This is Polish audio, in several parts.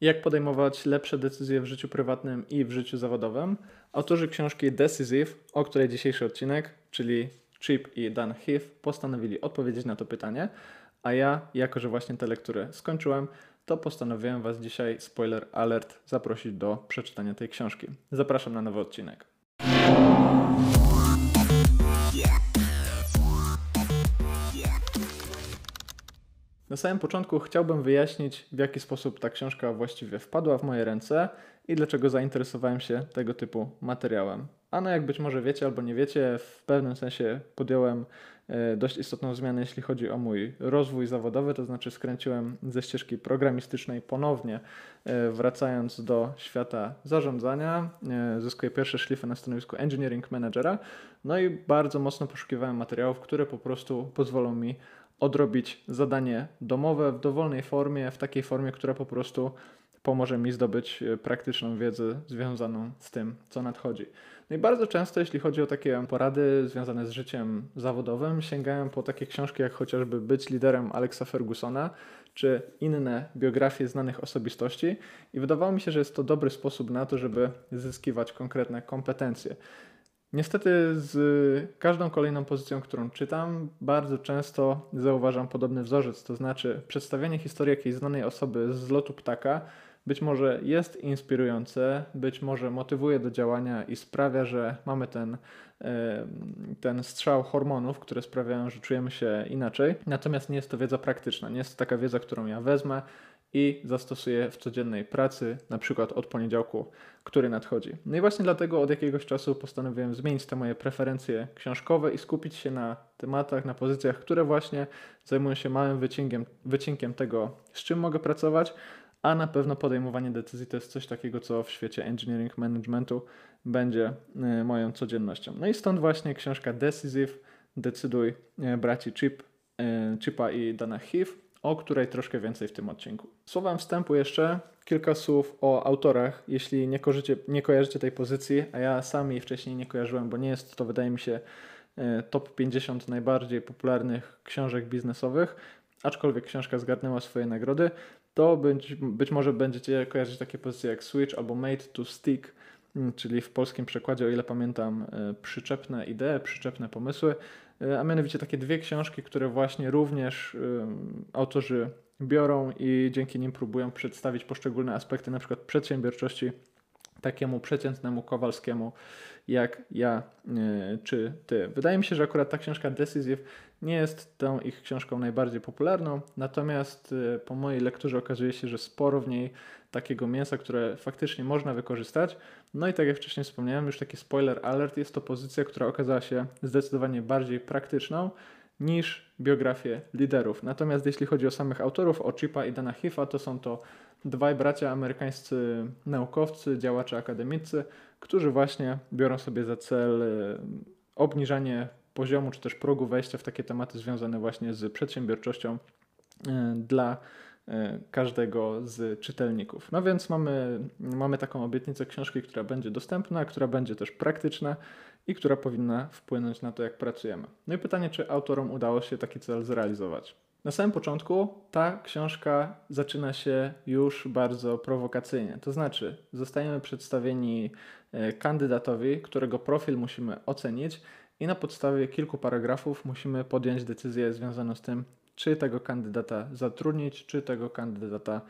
Jak podejmować lepsze decyzje w życiu prywatnym i w życiu zawodowym? Autorzy książki Decisive, o której dzisiejszy odcinek, czyli Chip i Dan Heath, postanowili odpowiedzieć na to pytanie, a ja, jako że właśnie te lektury skończyłem, to postanowiłem Was dzisiaj, spoiler alert, zaprosić do przeczytania tej książki. Zapraszam na nowy odcinek. Na samym początku chciałbym wyjaśnić, w jaki sposób ta książka właściwie wpadła w moje ręce i dlaczego zainteresowałem się tego typu materiałem. A no jak być może wiecie albo nie wiecie, w pewnym sensie podjąłem e, dość istotną zmianę, jeśli chodzi o mój rozwój zawodowy, to znaczy skręciłem ze ścieżki programistycznej ponownie, e, wracając do świata zarządzania. E, zyskuję pierwsze szlify na stanowisku engineering managera, no i bardzo mocno poszukiwałem materiałów, które po prostu pozwolą mi odrobić zadanie domowe w dowolnej formie, w takiej formie, która po prostu pomoże mi zdobyć e, praktyczną wiedzę związaną z tym, co nadchodzi. No i bardzo często, jeśli chodzi o takie porady związane z życiem zawodowym, sięgałem po takie książki jak chociażby Być liderem Alexa Fergusona, czy inne biografie znanych osobistości, i wydawało mi się, że jest to dobry sposób na to, żeby zyskiwać konkretne kompetencje. Niestety z każdą kolejną pozycją, którą czytam, bardzo często zauważam podobny wzorzec, to znaczy przedstawianie historii jakiejś znanej osoby z lotu ptaka być może jest inspirujące, być może motywuje do działania i sprawia, że mamy ten, ten strzał hormonów, które sprawiają, że czujemy się inaczej. Natomiast nie jest to wiedza praktyczna, nie jest to taka wiedza, którą ja wezmę i zastosuję w codziennej pracy, na przykład od poniedziałku, który nadchodzi. No i właśnie dlatego od jakiegoś czasu postanowiłem zmienić te moje preferencje książkowe i skupić się na tematach, na pozycjach, które właśnie zajmują się małym wycinkiem, wycinkiem tego, z czym mogę pracować, a na pewno podejmowanie decyzji to jest coś takiego, co w świecie engineering managementu będzie y, moją codziennością. No i stąd właśnie książka Decisive, Decyduj y, braci Chip, y, Chipa i Dana Heath, o której troszkę więcej w tym odcinku. Słowem wstępu jeszcze kilka słów o autorach, jeśli nie, korzycie, nie kojarzycie tej pozycji, a ja sam jej wcześniej nie kojarzyłem, bo nie jest to wydaje mi się top 50 najbardziej popularnych książek biznesowych, aczkolwiek książka zgarnęła swoje nagrody, to być, być może będziecie kojarzyć takie pozycje jak Switch albo Made to Stick, mm, czyli w polskim przekładzie, o ile pamiętam, e, przyczepne idee, przyczepne pomysły, e, a mianowicie takie dwie książki, które właśnie również autorzy biorą i dzięki nim próbują przedstawić poszczególne aspekty na przykład przedsiębiorczości takiemu przeciętnemu Kowalskiemu jak ja e, czy ty. Wydaje mi się, że akurat ta książka Decisive nie jest tą ich książką najbardziej popularną, natomiast e, po mojej lekturze okazuje się, że sporo w niej takiego mięsa, które faktycznie można wykorzystać. No i tak jak wcześniej wspomniałem, już taki spoiler alert, jest to pozycja, która okazała się zdecydowanie bardziej praktyczną niż biografie liderów. Natomiast jeśli chodzi o samych autorów, o Chipa i Dana Hiffa, to są to dwaj bracia amerykańscy naukowcy, działacze akademicy, którzy właśnie biorą sobie za cel e, obniżanie poziomu czy też progu wejścia w takie tematy związane właśnie z przedsiębiorczością e, dla e, każdego z czytelników. No więc mamy, mamy taką obietnicę książki, która będzie dostępna, która będzie też praktyczna i która powinna wpłynąć na to, jak pracujemy. No i pytanie, czy autorom udało się taki cel zrealizować. Na samym początku ta książka zaczyna się już bardzo prowokacyjnie. To znaczy, zostajemy przedstawieni e, kandydatowi, którego profil musimy ocenić, i na podstawie kilku paragrafów musimy podjąć decyzję związaną z tym, czy tego kandydata zatrudnić, czy tego kandydata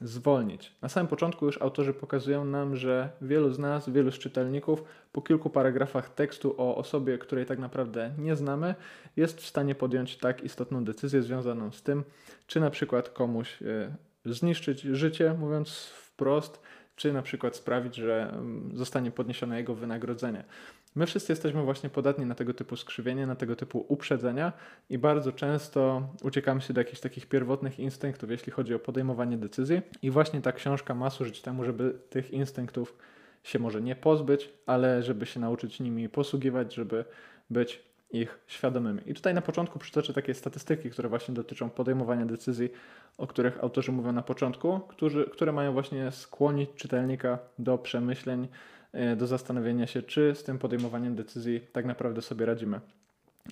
zwolnić. Na samym początku już autorzy pokazują nam, że wielu z nas, wielu z czytelników po kilku paragrafach tekstu o osobie, której tak naprawdę nie znamy, jest w stanie podjąć tak istotną decyzję związaną z tym, czy na przykład komuś y, zniszczyć życie, mówiąc wprost, czy na przykład sprawić, że mm, zostanie podniesione jego wynagrodzenie. My wszyscy jesteśmy właśnie podatni na tego typu skrzywienie, na tego typu uprzedzenia i bardzo często uciekamy się do jakichś takich pierwotnych instynktów, jeśli chodzi o podejmowanie decyzji. I właśnie ta książka ma służyć temu, żeby tych instynktów się może nie pozbyć, ale żeby się nauczyć nimi posługiwać, żeby być ich świadomymi. I tutaj na początku przytoczę takie statystyki, które właśnie dotyczą podejmowania decyzji, o których autorzy mówią na początku, którzy, które mają właśnie skłonić czytelnika do przemyśleń, do zastanowienia się, czy z tym podejmowaniem decyzji tak naprawdę sobie radzimy.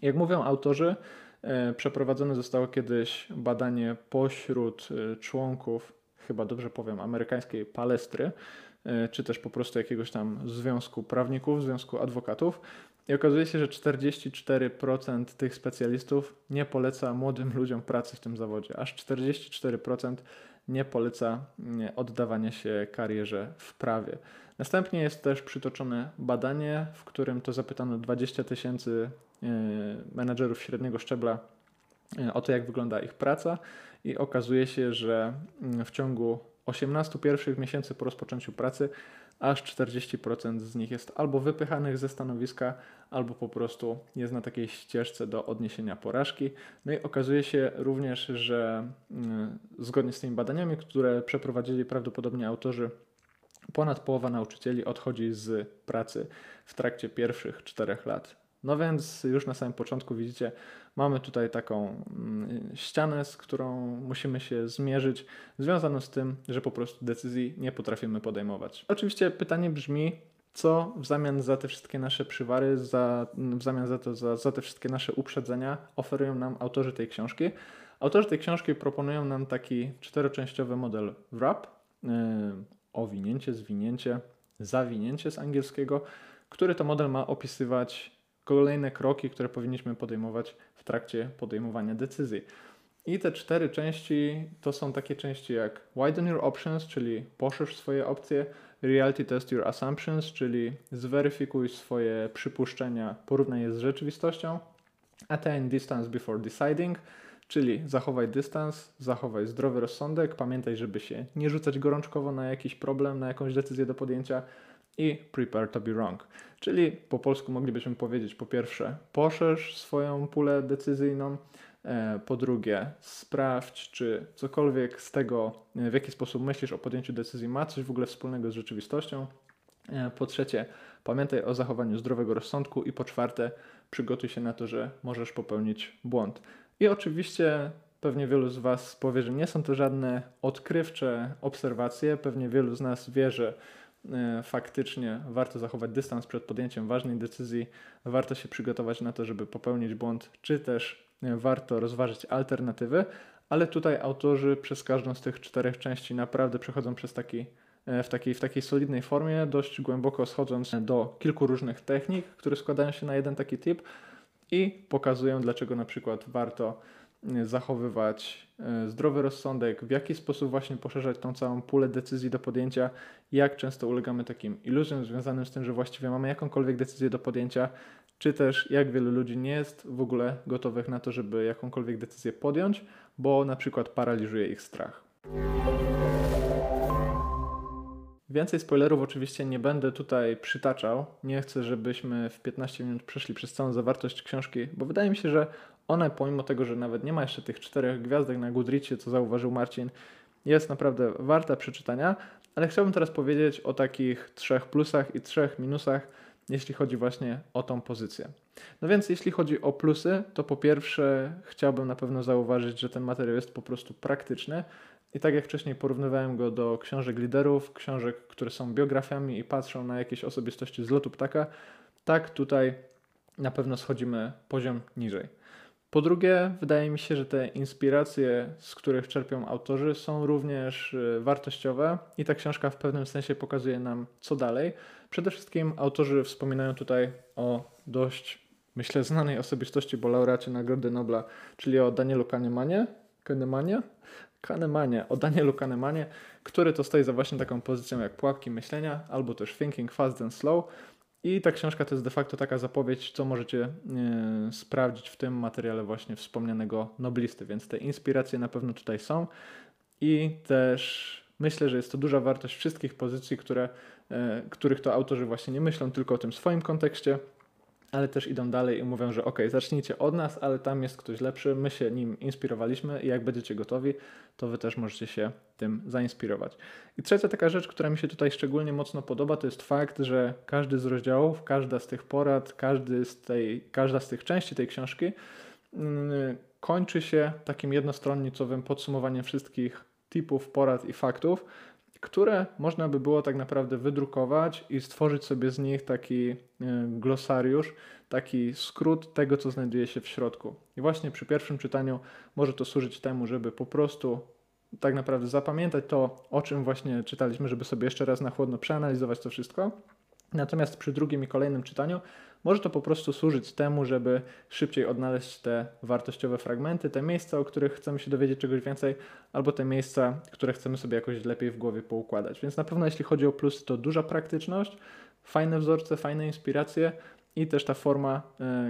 Jak mówią autorzy, e, przeprowadzone zostało kiedyś badanie pośród e, członków chyba dobrze powiem, amerykańskiej palestry, e, czy też po prostu jakiegoś tam związku prawników, związku adwokatów. I okazuje się, że 44% tych specjalistów nie poleca młodym ludziom pracy w tym zawodzie. Aż 44% nie poleca oddawania się karierze w prawie. Następnie jest też przytoczone badanie, w którym to zapytano 20 tysięcy e, menedżerów średniego szczebla e, o to, jak wygląda ich praca, i okazuje się, że mm, w ciągu 18 pierwszych miesięcy po rozpoczęciu pracy aż 40% z nich jest albo wypychanych ze stanowiska, albo po prostu jest na takiej ścieżce do odniesienia porażki. No i okazuje się również, że mm, zgodnie z tymi badaniami, które przeprowadzili prawdopodobnie autorzy, ponad połowa nauczycieli odchodzi z pracy w trakcie pierwszych czterech lat. No więc już na samym początku widzicie, mamy tutaj taką mm, ścianę, z którą musimy się zmierzyć, związaną z tym, że po prostu decyzji nie potrafimy podejmować. Oczywiście pytanie brzmi, co w zamian za te wszystkie nasze przywary, za, w zamian za, to, za, za te wszystkie nasze uprzedzenia oferują nam autorzy tej książki. Autorzy tej książki proponują nam taki czteroczęściowy model wrap, yy, owinięcie, zwinięcie, zawinięcie z angielskiego, który to model ma opisywać kolejne kroki, które powinniśmy podejmować w trakcie podejmowania decyzji. I te cztery części to są takie części jak widen your options, czyli poszerz swoje opcje, reality test your assumptions, czyli zweryfikuj swoje przypuszczenia, porównaj je z rzeczywistością, attain distance before deciding, czyli zachowaj dystans, zachowaj zdrowy rozsądek, pamiętaj, żeby się nie rzucać gorączkowo na jakiś problem, na jakąś decyzję do podjęcia i prepare to be wrong. Czyli po polsku moglibyśmy powiedzieć po pierwsze poszerz swoją pulę decyzyjną, e, po drugie sprawdź, czy cokolwiek z tego, e, w jaki sposób myślisz o podjęciu decyzji ma coś w ogóle wspólnego z rzeczywistością. E, po trzecie, pamiętaj o zachowaniu zdrowego rozsądku i po czwarte, przygotuj się na to, że możesz popełnić błąd. I oczywiście Pewnie wielu z Was powie, że nie są to żadne odkrywcze obserwacje. Pewnie wielu z nas wie, że E, faktycznie warto zachować dystans przed podjęciem ważnej decyzji, warto się przygotować na to, żeby popełnić błąd, czy też e, warto rozważyć alternatywy, ale tutaj autorzy przez każdą z tych czterech części naprawdę przechodzą przez taki e, w takiej, w takiej solidnej formie, dość głęboko schodząc do kilku różnych technik, które składają się na jeden taki tip i pokazują, dlaczego na przykład warto zachowywać e, zdrowy rozsądek, w jaki sposób właśnie poszerzać tą całą pulę decyzji do podjęcia, jak często ulegamy takim iluzjom związanym z tym, że właściwie mamy jakąkolwiek decyzję do podjęcia, czy też jak wielu ludzi nie jest w ogóle gotowych na to, żeby jakąkolwiek decyzję podjąć, bo na przykład paraliżuje ich strach. Więcej spoilerów oczywiście nie będę tutaj przytaczał. Nie chcę, żebyśmy w 15 minut przeszli przez całą zawartość książki, bo wydaje mi się, że ona, pomimo tego, że nawet nie ma jeszcze tych czterech gwiazdek na Goodreadzie, co zauważył Marcin, jest naprawdę warta przeczytania, ale chciałbym teraz powiedzieć o takich trzech plusach i trzech minusach, jeśli chodzi właśnie o tą pozycję. No więc jeśli chodzi o plusy, to po pierwsze chciałbym na pewno zauważyć, że ten materiał jest po prostu praktyczny i tak jak wcześniej porównywałem go do książek liderów, książek, które są biografiami i patrzą na jakieś osobistości z lotu ptaka, tak tutaj na pewno schodzimy poziom niżej. Po drugie, wydaje mi się, że te inspiracje, z których czerpią autorzy, są również y, wartościowe i ta książka w pewnym sensie pokazuje nam, co dalej. Przede wszystkim autorzy wspominają tutaj o dość, myślę, znanej osobistości, bo laureacie Nagrody Nobla, czyli o Danielu Kahnemanie, Kahnemanie, Kahnemanie, o Danielu Kahnemanie, który to stoi za właśnie taką pozycją jak pułapki myślenia, albo też Thinking Fast and Slow. I ta książka to jest de facto taka zapowiedź, co możecie e, sprawdzić w tym materiale właśnie wspomnianego noblisty, więc te inspiracje na pewno tutaj są i też myślę, że jest to duża wartość wszystkich pozycji, które, e, których to autorzy właśnie nie myślą tylko o tym swoim kontekście, ale też idą dalej i mówią, że ok, zacznijcie od nas, ale tam jest ktoś lepszy, my się nim inspirowaliśmy i jak będziecie gotowi, to wy też możecie się tym zainspirować. I trzecia taka rzecz, która mi się tutaj szczególnie mocno podoba, to jest fakt, że każdy z rozdziałów, każda z tych porad, każdy z tej, każda z tych części tej książki yy, kończy się takim jednostronnicowym podsumowaniem wszystkich typów porad i faktów, które można by było tak naprawdę wydrukować i stworzyć sobie z nich taki e, glosariusz, taki skrót tego, co znajduje się w środku. I właśnie przy pierwszym czytaniu może to służyć temu, żeby po prostu tak naprawdę zapamiętać to, o czym właśnie czytaliśmy, żeby sobie jeszcze raz na chłodno przeanalizować to wszystko. Natomiast przy drugim i kolejnym czytaniu może to po prostu służyć temu, żeby szybciej odnaleźć te wartościowe fragmenty, te miejsca, o których chcemy się dowiedzieć czegoś więcej, albo te miejsca, które chcemy sobie jakoś lepiej w głowie poukładać. Więc na pewno jeśli chodzi o plus, to duża praktyczność, fajne wzorce, fajne inspiracje i też ta forma,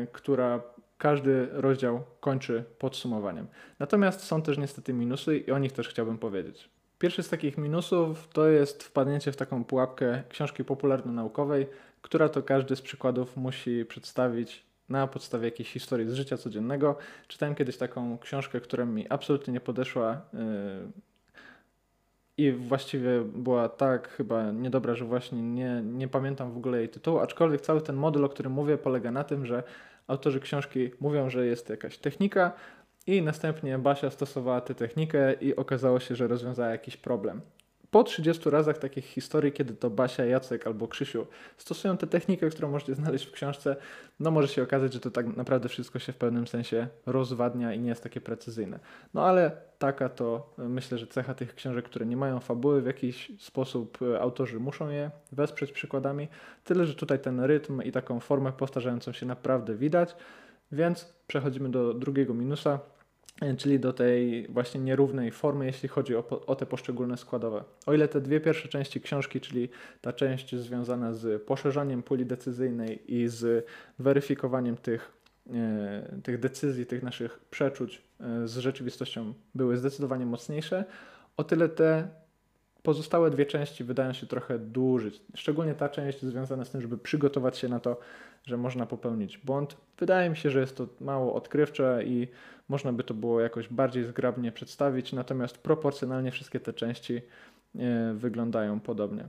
y, która każdy rozdział kończy podsumowaniem. Natomiast są też niestety minusy i o nich też chciałbym powiedzieć. Pierwszy z takich minusów to jest wpadnięcie w taką pułapkę książki popularno-naukowej, która to każdy z przykładów musi przedstawić na podstawie jakiejś historii z życia codziennego. Czytałem kiedyś taką książkę, która mi absolutnie nie podeszła yy, i właściwie była tak chyba niedobra, że właśnie nie, nie pamiętam w ogóle jej tytułu, aczkolwiek cały ten model, o którym mówię, polega na tym, że autorzy książki mówią, że jest jakaś technika i następnie Basia stosowała tę technikę i okazało się, że rozwiązała jakiś problem po 30 razach takich historii, kiedy to Basia, Jacek albo Krzysiu stosują tę technikę, którą możecie znaleźć w książce, no może się okazać, że to tak naprawdę wszystko się w pewnym sensie rozwadnia i nie jest takie precyzyjne. No ale taka to myślę, że cecha tych książek, które nie mają fabuły, w jakiś sposób e, autorzy muszą je wesprzeć przykładami. Tyle, że tutaj ten rytm i taką formę powtarzającą się naprawdę widać. Więc przechodzimy do drugiego minusa, czyli do tej właśnie nierównej formy, jeśli chodzi o, o, te poszczególne składowe. O ile te dwie pierwsze części książki, czyli ta część związana z poszerzaniem puli decyzyjnej i z weryfikowaniem tych, e, tych decyzji, tych naszych przeczuć e, z rzeczywistością były zdecydowanie mocniejsze, o tyle te pozostałe dwie części wydają się trochę dłużyć. Szczególnie ta część związana z tym, żeby przygotować się na to, że można popełnić błąd. Wydaje mi się, że jest to mało odkrywcze i można by to było jakoś bardziej zgrabnie przedstawić, natomiast proporcjonalnie wszystkie te części e, wyglądają podobnie.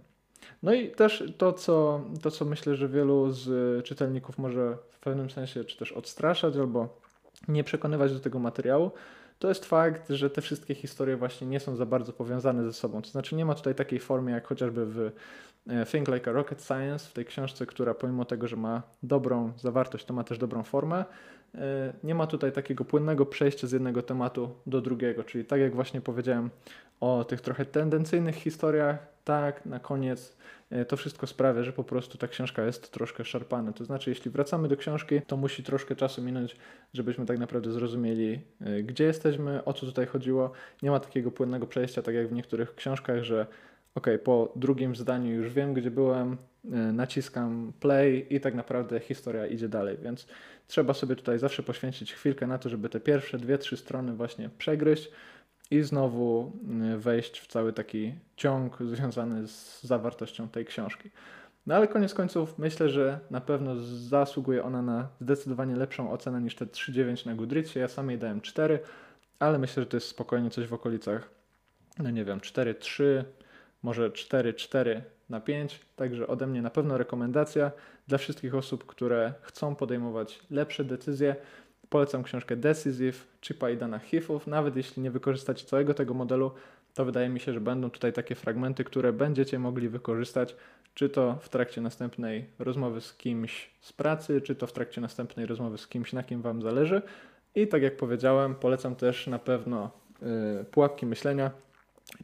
No i też to co, to, co myślę, że wielu z czytelników może w pewnym sensie czy też odstraszać albo nie przekonywać do tego materiału, to jest fakt, że te wszystkie historie właśnie nie są za bardzo powiązane ze sobą. To znaczy nie ma tutaj takiej formy jak chociażby w e, Think Like a Rocket Science, w tej książce, która pomimo tego, że ma dobrą zawartość, to ma też dobrą formę. E, nie ma tutaj takiego płynnego przejścia z jednego tematu do drugiego, czyli tak jak właśnie powiedziałem o tych trochę tendencyjnych historiach, tak na koniec e, to wszystko sprawia, że po prostu ta książka jest troszkę szarpana. To znaczy, jeśli wracamy do książki, to musi troszkę czasu minąć, żebyśmy tak naprawdę zrozumieli, e, gdzie jesteśmy, o co tutaj chodziło. Nie ma takiego płynnego przejścia, tak jak w niektórych książkach, że ok, po drugim zdaniu już wiem, gdzie byłem, e, naciskam play i tak naprawdę historia idzie dalej, więc trzeba sobie tutaj zawsze poświęcić chwilkę na to, żeby te pierwsze dwie, trzy strony właśnie przegryźć i znowu y, wejść w cały taki ciąg związany z zawartością tej książki. No ale koniec końców myślę, że na pewno zasługuje ona na zdecydowanie lepszą ocenę niż te 3,9 na Goodreadsie. Ja sam jej dałem 4, ale myślę, że to jest spokojnie coś w okolicach, no nie wiem, 4,3, może 4,4 na 5. Także ode mnie na pewno rekomendacja dla wszystkich osób, które chcą podejmować lepsze decyzje. Polecam książkę Decisive Chipa i Dana Heathów. Nawet jeśli nie wykorzystacie całego tego modelu, to wydaje mi się, że będą tutaj takie fragmenty, które będziecie mogli wykorzystać, czy to w trakcie następnej rozmowy z kimś z pracy, czy to w trakcie następnej rozmowy z kimś, na kim Wam zależy. I tak jak powiedziałem, polecam też na pewno y, Pułapki Myślenia,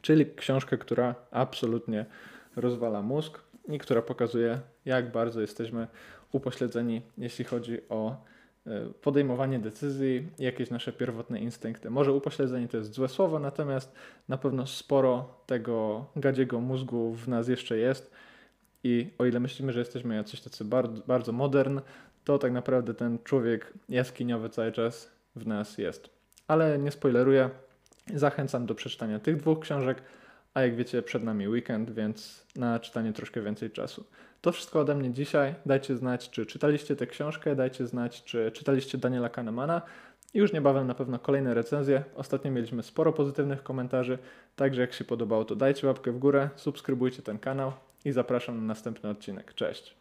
czyli książkę, która absolutnie rozwala mózg i która pokazuje, jak bardzo jesteśmy upośledzeni, jeśli chodzi o podejmowanie decyzji, jakieś nasze pierwotne instynkty. Może upośledzenie to jest złe słowo, natomiast na pewno sporo tego gadziego mózgu w nas jeszcze jest i o ile myślimy, że jesteśmy jacyś tacy bardzo, bardzo modern, to tak naprawdę ten człowiek jaskiniowy cały czas w nas jest. Ale nie spoileruję, zachęcam do przeczytania tych dwóch książek, a jak wiecie, przed nami weekend, więc na czytanie troszkę więcej czasu. To wszystko ode mnie dzisiaj. Dajcie znać, czy czytaliście tę książkę, dajcie znać, czy czytaliście Daniela Kahnemana. I już niebawem na pewno kolejne recenzje. Ostatnio mieliśmy sporo pozytywnych komentarzy, także jak się podobało, to dajcie łapkę w górę, subskrybujcie ten kanał i zapraszam na następny odcinek. Cześć!